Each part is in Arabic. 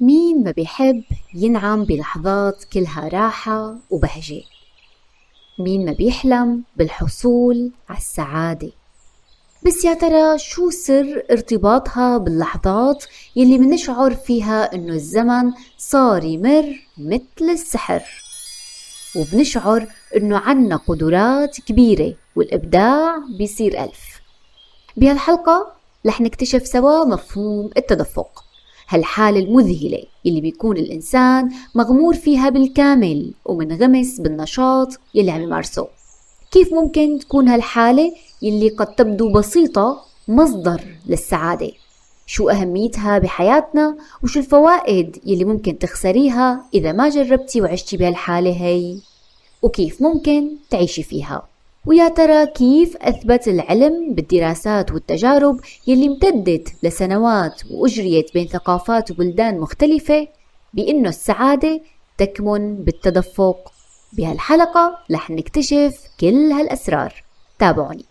مين ما بيحب ينعم بلحظات كلها راحة وبهجة. مين ما بيحلم بالحصول على السعادة. بس يا ترى شو سر ارتباطها باللحظات يلي منشعر فيها إنه الزمن صار يمر مثل السحر؟ وبنشعر إنه عنا قدرات كبيرة والإبداع بيصير ألف. بهالحلقة رح نكتشف سوا مفهوم التدفق. هالحالة المذهلة اللي بيكون الإنسان مغمور فيها بالكامل ومنغمس بالنشاط يلي عم يمارسه. كيف ممكن تكون هالحالة يلي قد تبدو بسيطة مصدر للسعادة؟ شو أهميتها بحياتنا وشو الفوائد يلي ممكن تخسريها إذا ما جربتي وعشتي بهالحالة هي؟ وكيف ممكن تعيشي فيها؟ ويا ترى كيف أثبت العلم بالدراسات والتجارب يلي امتدت لسنوات وأجريت بين ثقافات وبلدان مختلفة بأنه السعادة تكمن بالتدفق. بهالحلقة رح نكتشف كل هالأسرار. تابعوني.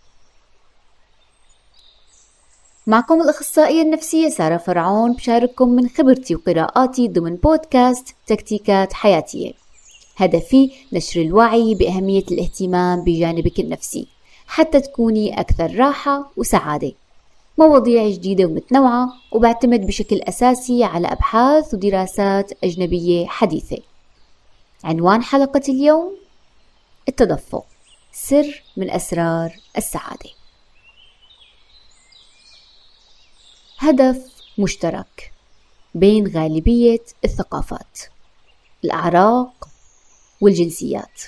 معكم الأخصائية النفسية سارة فرعون بشارككم من خبرتي وقراءاتي ضمن بودكاست تكتيكات حياتية. هدفي نشر الوعي بأهمية الاهتمام بجانبك النفسي حتى تكوني أكثر راحة وسعادة. مواضيع جديدة ومتنوعة وبعتمد بشكل أساسي على أبحاث ودراسات أجنبية حديثة. عنوان حلقة اليوم التدفق سر من أسرار السعادة. هدف مشترك بين غالبية الثقافات الأعراق والجنسيات.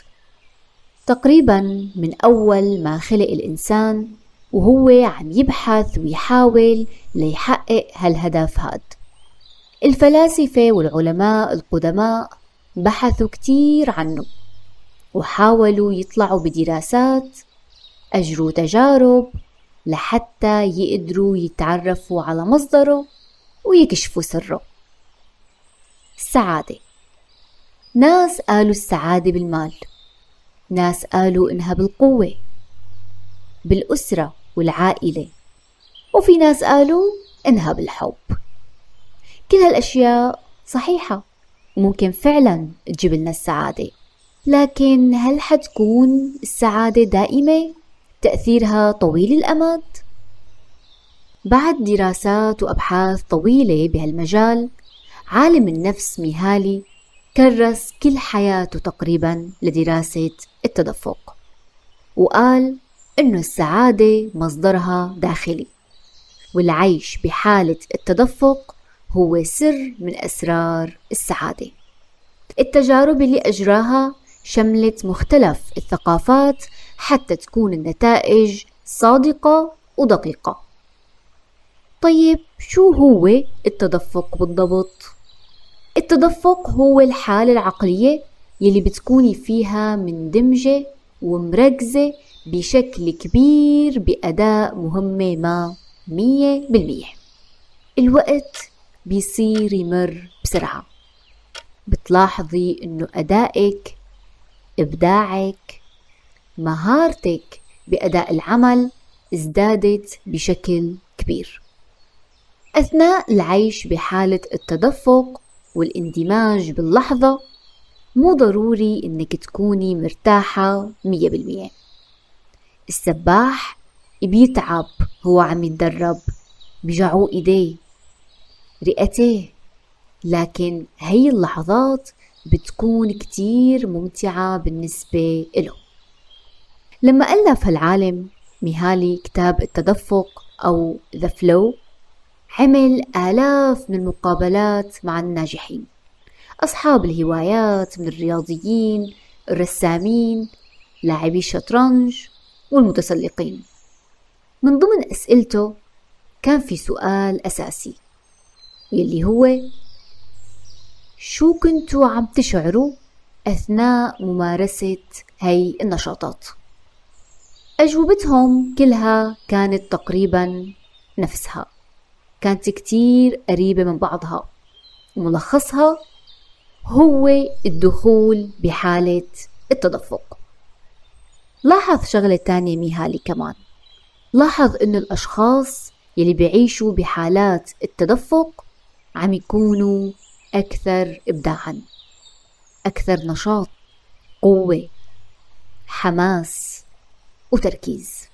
تقريبا من أول ما خلق الإنسان وهو عم يبحث ويحاول ليحقق هالهدف هاد. الفلاسفة والعلماء القدماء بحثوا كتير عنه وحاولوا يطلعوا بدراسات أجروا تجارب لحتى يقدروا يتعرفوا على مصدره ويكشفوا سره. السعادة ناس قالوا السعادة بالمال ناس قالوا إنها بالقوة بالأسرة والعائلة وفي ناس قالوا إنها بالحب كل هالأشياء صحيحة وممكن فعلا تجيب لنا السعادة لكن هل حتكون السعادة دائمة؟ تأثيرها طويل الأمد؟ بعد دراسات وأبحاث طويلة بهالمجال عالم النفس ميهالي كرس كل حياته تقريبا لدراسة التدفق. وقال إنه السعادة مصدرها داخلي والعيش بحالة التدفق هو سر من أسرار السعادة. التجارب اللي أجراها شملت مختلف الثقافات حتى تكون النتائج صادقة ودقيقة. طيب شو هو التدفق بالضبط؟ التدفق هو الحالة العقلية يلي بتكوني فيها مندمجة ومركزة بشكل كبير بأداء مهمة ما مية بالمية. الوقت بيصير يمر بسرعة. بتلاحظي إنه أدائك إبداعك مهارتك بأداء العمل ازدادت بشكل كبير. أثناء العيش بحالة التدفق والاندماج باللحظة مو ضروري إنك تكوني مرتاحة مية بالمية. السباح بيتعب هو عم يتدرب بجعو إيديه رئتيه. لكن هي اللحظات بتكون كتير ممتعة بالنسبة له لما ألف هالعالم ميهالي كتاب التدفق أو The Flow عمل آلاف من المقابلات مع الناجحين. أصحاب الهوايات من الرياضيين الرسامين لاعبي الشطرنج والمتسلقين. من ضمن أسئلته كان في سؤال أساسي يلي هو شو كنتوا عم تشعروا أثناء ممارسة هاي النشاطات؟ أجوبتهم كلها كانت تقريبا نفسها. كانت كتير قريبة من بعضها وملخصها هو الدخول بحالة التدفق. لاحظ شغلة تانية ميهالي كمان. لاحظ إنه الأشخاص يلي بيعيشوا بحالات التدفق عم يكونوا أكثر إبداعا أكثر نشاط قوة حماس وتركيز.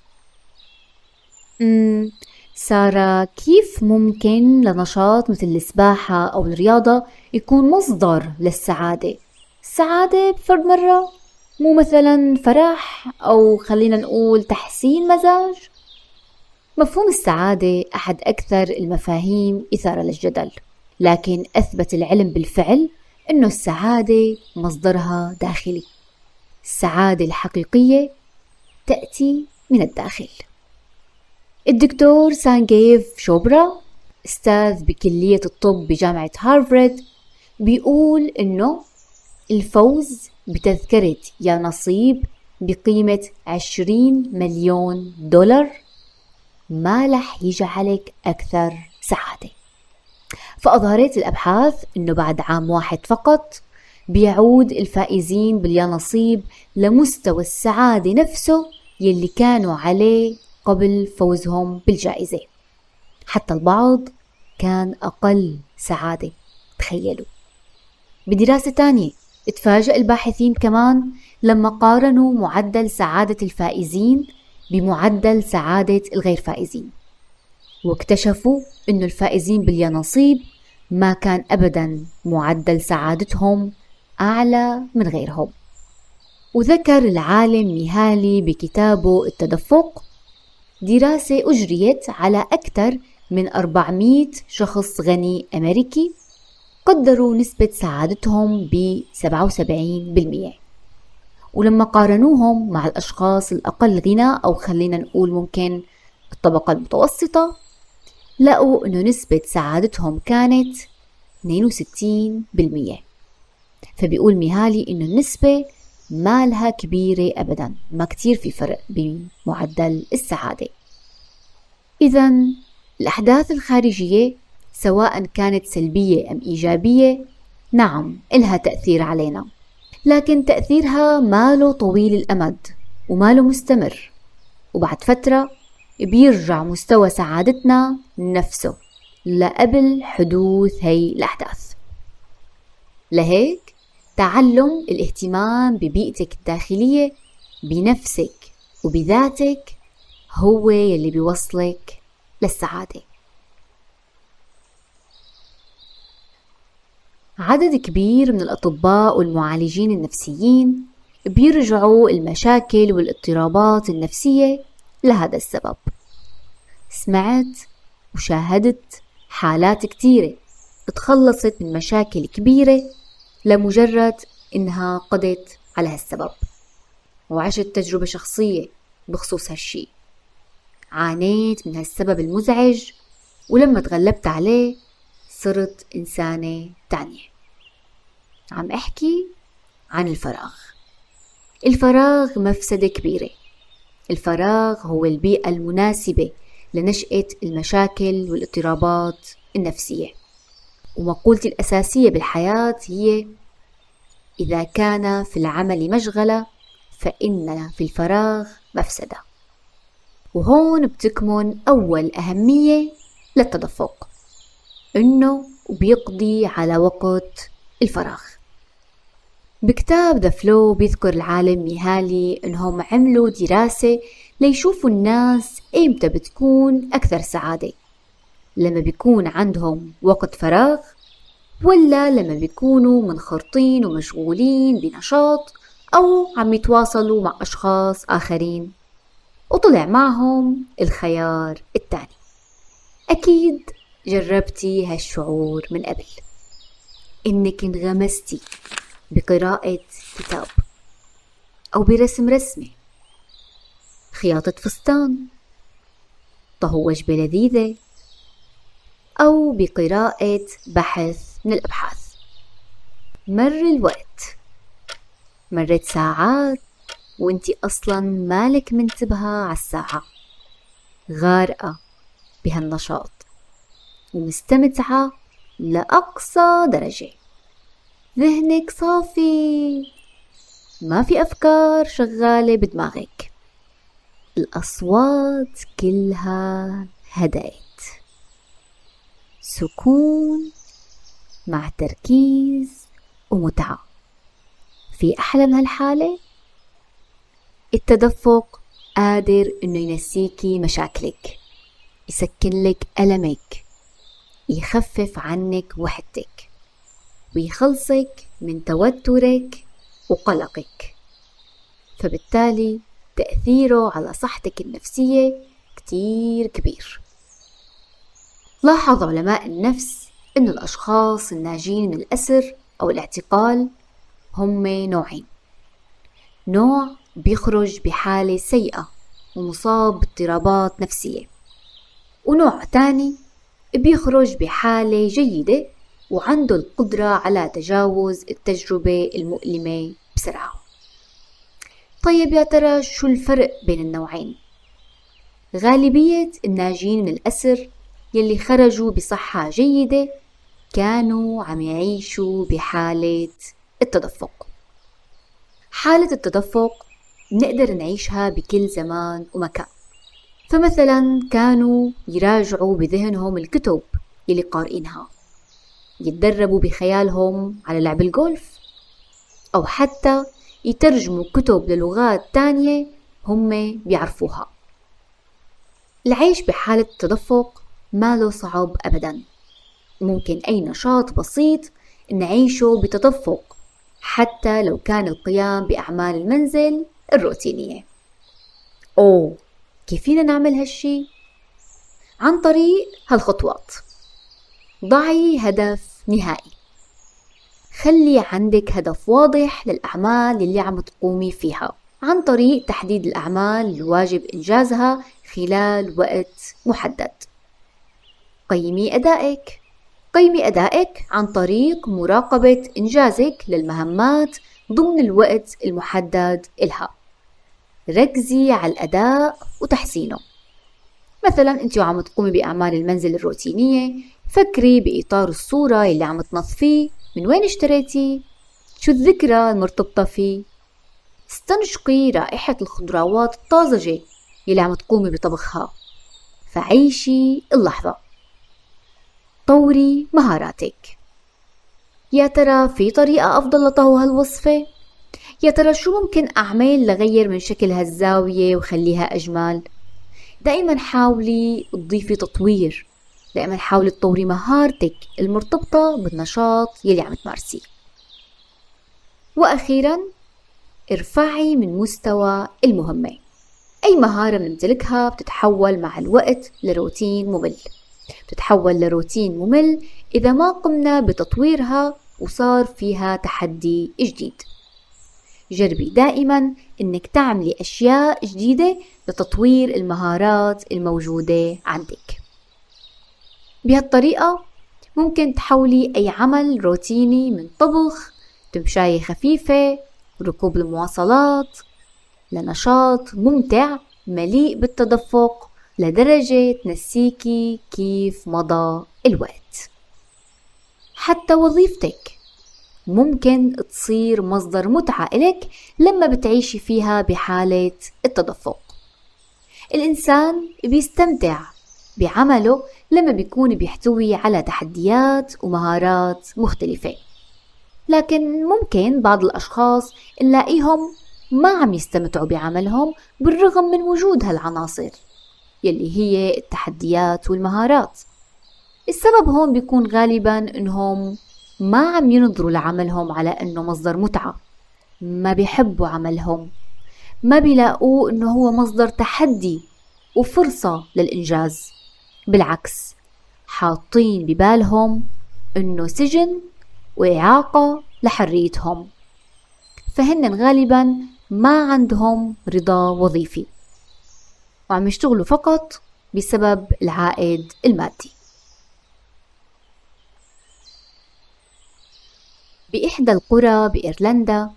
سارة كيف ممكن لنشاط مثل السباحة أو الرياضة يكون مصدر للسعادة؟ السعادة بفرد مرة مو مثلا فرح أو خلينا نقول تحسين مزاج؟ مفهوم السعادة أحد أكثر المفاهيم إثارة للجدل لكن أثبت العلم بالفعل أنه السعادة مصدرها داخلي السعادة الحقيقية تأتي من الداخل الدكتور سانجيف شوبرا أستاذ بكلية الطب بجامعة هارفارد بيقول إنه الفوز بتذكرة يا نصيب بقيمة عشرين مليون دولار ما رح يجعلك أكثر سعادة. فأظهرت الأبحاث أنه بعد عام واحد فقط بيعود الفائزين باليانصيب لمستوى السعادة نفسه يلي كانوا عليه قبل فوزهم بالجائزة. حتى البعض كان أقل سعادة. تخيلوا. بدراسة تانية اتفاجأ الباحثين كمان لما قارنوا معدل سعادة الفائزين بمعدل سعادة الغير فائزين. واكتشفوا أن الفائزين باليانصيب ما كان أبدا معدل سعادتهم أعلى من غيرهم. وذكر العالم ميهالي بكتابه التدفق دراسة أجريت على أكثر من 400 شخص غني أمريكي قدروا نسبة سعادتهم ب 77% ولما قارنوهم مع الأشخاص الأقل غنى أو خلينا نقول ممكن الطبقة المتوسطة لقوا أنه نسبة سعادتهم كانت 62% فبيقول ميهالي أنه النسبة ما لها كبيرة أبدا ما كتير في فرق بمعدل السعادة. إذا الأحداث الخارجية سواء كانت سلبية أم إيجابية نعم إلها تأثير علينا. لكن تأثيرها ماله طويل الأمد وماله مستمر. وبعد فترة بيرجع مستوى سعادتنا نفسه لقبل حدوث هي الأحداث. لهيك تعلم الاهتمام ببيئتك الداخلية بنفسك وبذاتك هو يلي بيوصلك للسعادة. عدد كبير من الأطباء والمعالجين النفسيين بيرجعوا المشاكل والاضطرابات النفسية لهذا السبب. سمعت وشاهدت حالات كتيرة تخلصت من مشاكل كبيرة لمجرد إنها قضت على هالسبب. وعشت تجربة شخصية بخصوص هالشي. عانيت من هالسبب المزعج ولما تغلبت عليه صرت إنسانة تانية. عم أحكي عن الفراغ. الفراغ مفسدة كبيرة. الفراغ هو البيئة المناسبة لنشأة المشاكل والاضطرابات النفسية. ومقولتي الأساسية بالحياة هي إذا كان في العمل مشغلة فإن في الفراغ مفسدة. وهون بتكمن أول أهمية للتدفق إنه بيقضي على وقت الفراغ. بكتاب ذا فلو بيذكر العالم ميهالي إنهم عملوا دراسة ليشوفوا الناس ايمتى بتكون أكثر سعادة. لما بيكون عندهم وقت فراغ ولا لما بيكونوا منخرطين ومشغولين بنشاط أو عم يتواصلوا مع أشخاص آخرين. وطلع معهم الخيار الثاني أكيد جربتي هالشعور من قبل. إنك انغمستي بقراءة كتاب أو برسم رسمة. خياطة فستان. طهو وجبة لذيذة. أو بقراءة بحث من الأبحاث. مر الوقت. مرت ساعات وانتي أصلا مالك منتبهة على الساعة. غارقة بهالنشاط. ومستمتعة لأقصى درجة. ذهنك صافي. ما في أفكار شغالة بدماغك. الأصوات كلها هدأت سكون مع تركيز ومتعة. في أحلى من هالحالة التدفق قادر إنه ينسيكي مشاكلك يسكن لك ألمك يخفف عنك وحدتك ويخلصك من توترك وقلقك. فبالتالي تأثيره على صحتك النفسية كتير كبير. لاحظ علماء النفس أن الأشخاص الناجين من الأسر أو الاعتقال هم نوعين نوع بيخرج بحالة سيئة ومصاب باضطرابات نفسية ونوع تاني بيخرج بحالة جيدة وعنده القدرة على تجاوز التجربة المؤلمة بسرعة طيب يا ترى شو الفرق بين النوعين؟ غالبية الناجين من الأسر يلي خرجوا بصحة جيدة كانوا عم يعيشوا بحالة التدفق. حالة التدفق نقدر نعيشها بكل زمان ومكان. فمثلا كانوا يراجعوا بذهنهم الكتب يلي قارئينها يتدربوا بخيالهم على لعب الجولف أو حتى يترجموا كتب للغات تانية هم بيعرفوها. العيش بحالة تدفق ما له صعب أبدا. ممكن أي نشاط بسيط نعيشه بتدفق حتى لو كان القيام بأعمال المنزل الروتينية. أوه كيف فينا نعمل هالشي؟ عن طريق هالخطوات. ضعي هدف نهائي. خلي عندك هدف واضح للأعمال اللي عم تقومي فيها عن طريق تحديد الأعمال الواجب إنجازها خلال وقت محدد. قيمي أدائك. قيمي أدائك عن طريق مراقبة إنجازك للمهمات ضمن الوقت المحدد إلها. ركزي على الأداء وتحسينه. مثلا أنت وعم تقومي بأعمال المنزل الروتينية فكري بإطار الصورة اللي عم تنظفيه من وين اشتريتي؟ شو الذكرى المرتبطة فيه؟ استنشقي رائحة الخضروات الطازجة يلي عم تقومي بطبخها. فعيشي اللحظة. طوري مهاراتك. يا ترى في طريقة أفضل لطهو هالوصفة؟ يا ترى شو ممكن أعمل لغير من شكل هالزاوية وخليها أجمل؟ دائما حاولي تضيفي تطوير. دائما حاولي تطوري مهارتك المرتبطة بالنشاط يلي عم تمارسيه. وأخيرا ارفعي من مستوى المهمة. أي مهارة بنمتلكها بتتحول مع الوقت لروتين ممل. بتتحول لروتين ممل إذا ما قمنا بتطويرها وصار فيها تحدي جديد. جربي دائما إنك تعملي أشياء جديدة لتطوير المهارات الموجودة عندك. بهالطريقة ممكن تحولي أي عمل روتيني من طبخ تمشاية خفيفة ركوب المواصلات لنشاط ممتع مليء بالتدفق لدرجة تنسيكي كيف مضى الوقت. حتى وظيفتك ممكن تصير مصدر متعة إلك لما بتعيشي فيها بحالة التدفق. الإنسان بيستمتع بعمله لما بيكون بيحتوي على تحديات ومهارات مختلفة. لكن ممكن بعض الأشخاص نلاقيهم ما عم يستمتعوا بعملهم بالرغم من وجود هالعناصر. يلي هي التحديات والمهارات. السبب هون بيكون غالبا إنهم ما عم ينظروا لعملهم على إنه مصدر متعة. ما بيحبوا عملهم. ما بيلاقوه إنه هو مصدر تحدي وفرصة للإنجاز. بالعكس حاطين ببالهم إنه سجن وإعاقة لحريتهم. فهن غالبا ما عندهم رضا وظيفي. وعم يشتغلوا فقط بسبب العائد المادي. بإحدى القرى بإيرلندا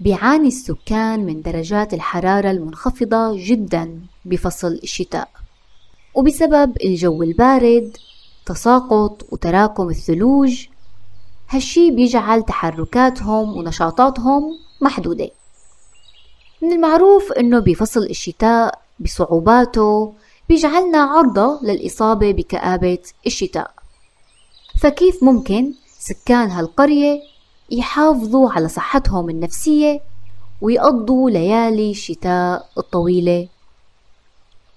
بيعاني السكان من درجات الحرارة المنخفضة جدا بفصل الشتاء. وبسبب الجو البارد تساقط وتراكم الثلوج هالشي بيجعل تحركاتهم ونشاطاتهم محدودة. من المعروف إنه بفصل الشتاء بصعوباته بيجعلنا عرضة للإصابة بكآبة الشتاء. فكيف ممكن سكان هالقرية يحافظوا على صحتهم النفسية ويقضوا ليالي الشتاء الطويلة؟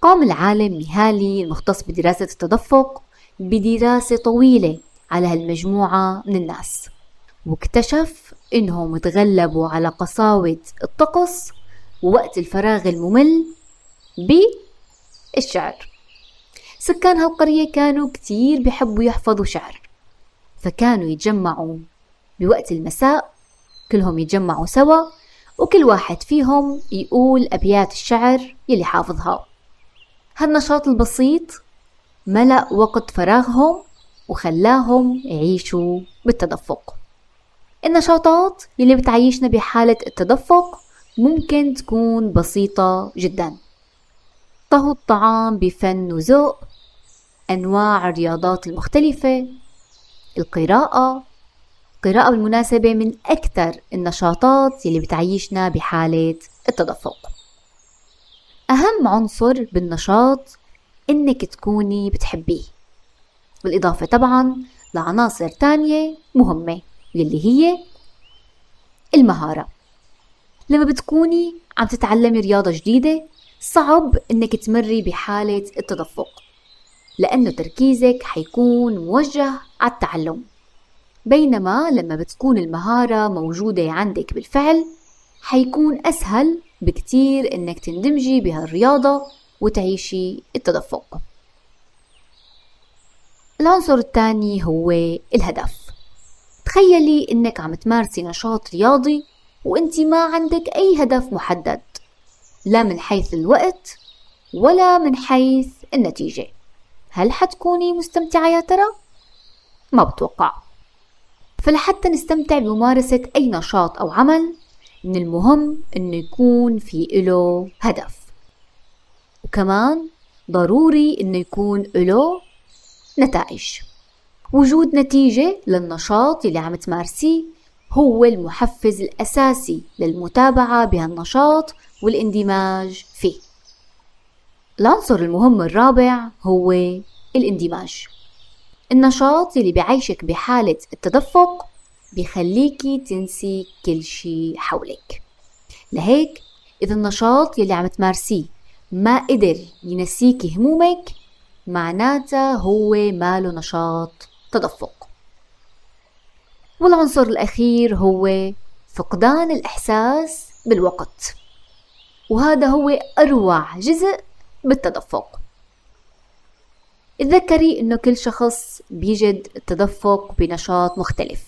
قام العالم ميهالي المختص بدراسة التدفق بدراسة طويلة على هالمجموعة من الناس. واكتشف إنهم تغلبوا على قساوة الطقس ووقت الفراغ الممل بالشعر. سكان هالقرية كانوا كتير بيحبوا يحفظوا شعر فكانوا يتجمعوا بوقت المساء كلهم يتجمعوا سوا وكل واحد فيهم يقول أبيات الشعر يلي حافظها. هالنشاط البسيط ملأ وقت فراغهم وخلاهم يعيشوا بالتدفق. النشاطات يلي بتعيشنا بحالة التدفق ممكن تكون بسيطة جدا. طهو الطعام بفن وذوق أنواع الرياضات المختلفة القراءة القراءة بالمناسبة من أكثر النشاطات يلي بتعيشنا بحالة التدفق. أهم عنصر بالنشاط إنك تكوني بتحبيه. بالإضافة طبعا لعناصر تانية مهمة يلي هي المهارة. لما بتكوني عم تتعلمي رياضة جديدة صعب إنك تمري بحالة التدفق لأنه تركيزك حيكون موجه على التعلم. بينما لما بتكون المهارة موجودة عندك بالفعل حيكون أسهل بكتير إنك تندمجي بهالرياضة وتعيشي التدفق. العنصر الثاني هو الهدف. تخيلي إنك عم تمارسي نشاط رياضي وإنت ما عندك أي هدف محدد. لا من حيث الوقت ولا من حيث النتيجة. هل حتكوني مستمتعة يا ترى؟ ما بتوقع. فلحتى نستمتع بممارسة أي نشاط أو عمل من المهم إنه يكون في إله هدف. وكمان ضروري إنه يكون إله نتائج. وجود نتيجة للنشاط اللي عم تمارسيه هو المحفز الأساسي للمتابعة بهالنشاط والاندماج فيه. العنصر المهم الرابع هو الاندماج. النشاط اللي بيعيشك بحالة التدفق بيخليكي تنسي كل شي حولك. لهيك إذا النشاط يلي عم تمارسيه ما قدر ينسيكي همومك معناتها هو ماله نشاط تدفق. والعنصر الأخير هو فقدان الإحساس بالوقت. وهذا هو أروع جزء بالتدفق. تذكري إنه كل شخص بيجد التدفق بنشاط مختلف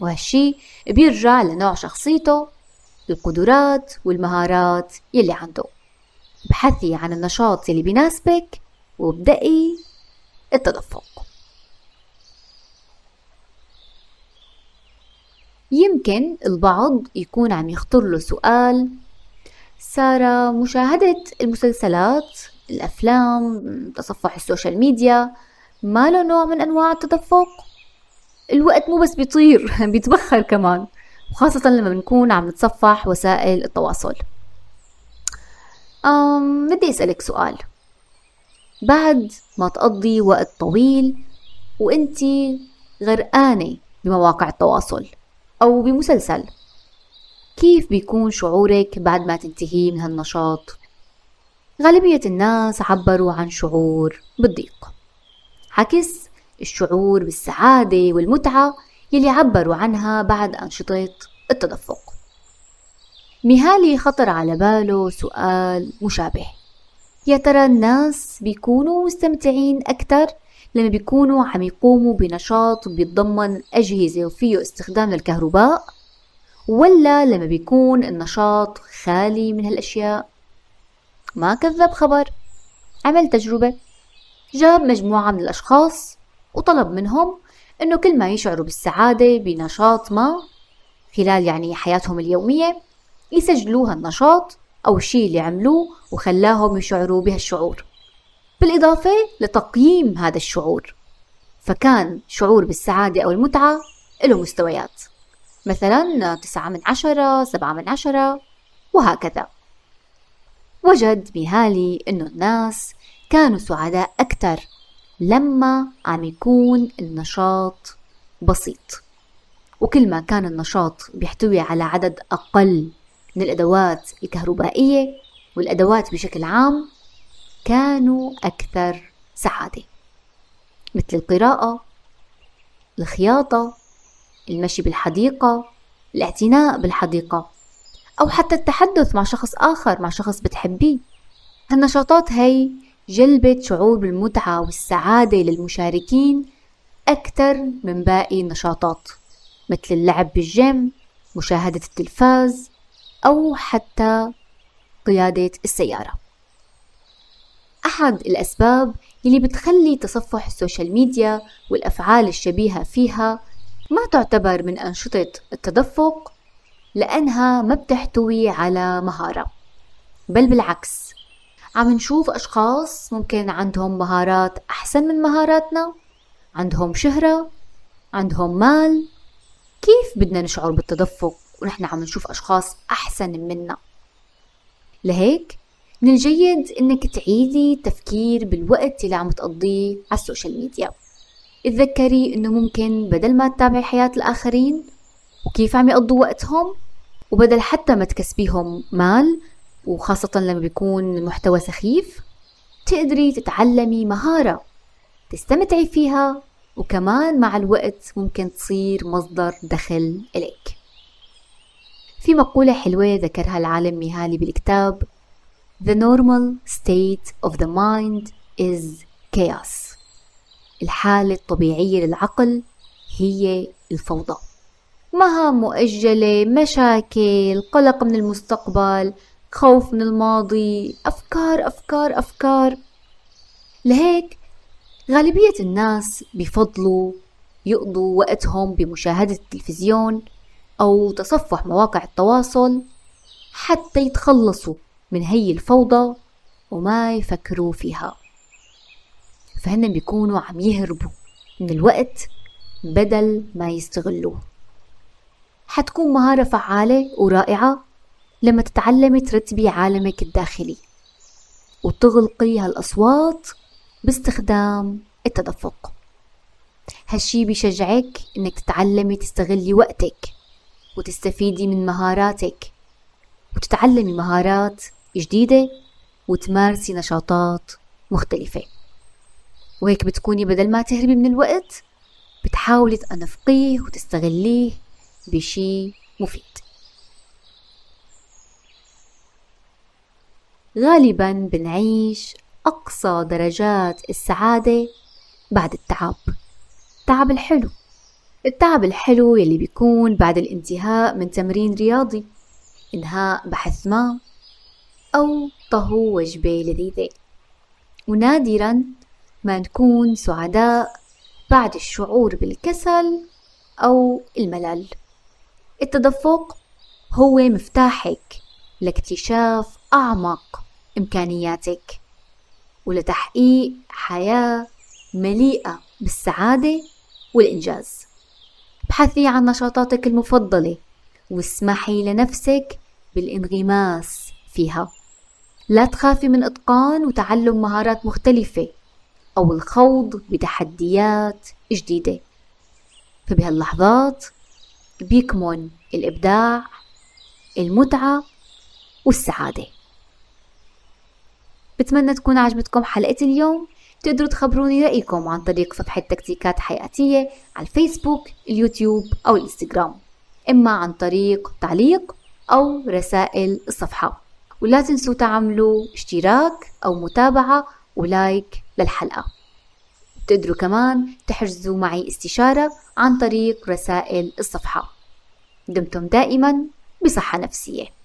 وهالشي بيرجع لنوع شخصيته القدرات والمهارات يلي عنده. ابحثي عن النشاط يلي بيناسبك وابدأي التدفق. يمكن البعض يكون عم يخطر له سؤال. سارة مشاهدة المسلسلات الأفلام تصفح السوشيال ميديا ما له نوع من أنواع التدفق؟ الوقت مو بس بيطير بيتبخر كمان وخاصة لما بنكون عم نتصفح وسائل التواصل. أم بدي أسألك سؤال. بعد ما تقضي وقت طويل وإنتي غرقانة بمواقع التواصل أو بمسلسل. كيف بيكون شعورك بعد ما تنتهي من هالنشاط؟ غالبية الناس عبروا عن شعور بالضيق. عكس الشعور بالسعادة والمتعة يلي عبروا عنها بعد أنشطة التدفق. ميهالي خطر على باله سؤال مشابه. يا ترى الناس بيكونوا مستمتعين أكثر لما بيكونوا عم يقوموا بنشاط بيتضمن أجهزة وفيه استخدام للكهرباء ولا لما بيكون النشاط خالي من هالأشياء؟ ما كذب خبر. عمل تجربة. جاب مجموعة من الأشخاص وطلب منهم أنه كل ما يشعروا بالسعادة بنشاط ما خلال يعني حياتهم اليومية يسجلوا هالنشاط أو الشيء اللي عملوه وخلاهم يشعروا بهالشعور. بالإضافة لتقييم هذا الشعور. فكان شعور بالسعادة أو المتعة له مستويات. مثلا تسعة من عشرة سبعة من عشرة وهكذا. وجد ميهالي إنه الناس كانوا سعداء أكثر لما عم يكون النشاط بسيط. وكل ما كان النشاط بيحتوي على عدد أقل من الأدوات الكهربائية والأدوات بشكل عام كانوا أكثر سعادة مثل القراءة الخياطة المشي بالحديقة الاعتناء بالحديقة أو حتى التحدث مع شخص آخر مع شخص بتحبيه. هالنشاطات هي جلبت شعور بالمتعة والسعادة للمشاركين أكثر من باقي النشاطات مثل اللعب بالجيم مشاهدة التلفاز أو حتى قيادة السيارة. أحد الأسباب اللي بتخلي تصفح ال social media والأفعال الشبيهة فيها ما تعتبر من أنشطة التدفق لأنها ما بتحتوي على مهارة بل بالعكس عم نشوف أشخاص ممكن عندهم مهارات أحسن من مهاراتنا عندهم شهرة عندهم مال كيف بدنا نشعر بالتدفق ونحن عم نشوف أشخاص أحسن منا لهيك من الجيد إنك تعيدي التفكير بالوقت اللي عم تقضيه على ال social media. اتذكري إنه ممكن بدل ما تتابعي حياة الآخرين وكيف عم يقضوا وقتهم وبدل حتى ما تكسبيهم مال وخاصة لما بيكون المحتوى سخيف تقدري تتعلمي مهارة تستمتعي فيها وكمان مع الوقت ممكن تصير مصدر دخل إليك. في مقولة حلوة ذكرها العالم ميهالي بالكتاب The normal state of the mind is chaos. الحالة الطبيعية للعقل هي الفوضى. مهام مؤجلة مشاكل قلق من المستقبل خوف من الماضي أفكار أفكار أفكار. لهيك غالبية الناس بفضلوا يقضوا وقتهم بمشاهدة التلفزيون أو تصفح مواقع التواصل حتى يتخلصوا من هي الفوضى وما يفكروا فيها. فهن بيكونوا عم يهربوا من الوقت بدل ما يستغلوه. حتكون مهارة فعالة ورائعة لما تتعلمي ترتبي عالمك الداخلي وتغلقي هالأصوات باستخدام التدفق. هالشي بيشجعك إنك تتعلمي تستغلي وقتك وتستفيدي من مهاراتك وتتعلمي مهارات جديدة وتمارسي نشاطات مختلفة. وهيك بتكوني بدل ما تهربي من الوقت بتحاولي تنفقيه وتستغليه بشي مفيد. غالبا بنعيش أقصى درجات السعادة بعد التعب. التعب الحلو. التعب الحلو يلي بيكون بعد الانتهاء من تمرين رياضي. إنهاء بحث ما. أو طهو وجبة لذيذة ونادرا ما نكون سعداء بعد الشعور بالكسل أو الملل. التدفق هو مفتاحك لاكتشاف أعمق إمكانياتك ولتحقيق حياة مليئة بالسعادة والإنجاز. ابحثي عن نشاطاتك المفضلة واسمحي لنفسك بالانغماس فيها. لا تخافي من إتقان وتعلم مهارات مختلفة أو الخوض بتحديات جديدة. فبهاللحظات بيكمن الإبداع المتعة والسعادة. بتمنى تكون عجبتكم حلقة اليوم. تقدروا تخبروني رأيكم عن طريق صفحة تكتيكات حياتية على الفيسبوك اليوتيوب أو الإنستغرام. إما عن طريق تعليق أو رسائل الصفحة. ولا تنسوا تعملوا اشتراك أو متابعة ولايك للحلقة. تقدروا كمان تحجزوا معي استشارة عن طريق رسائل الصفحة. دمتم دائما بصحة نفسية.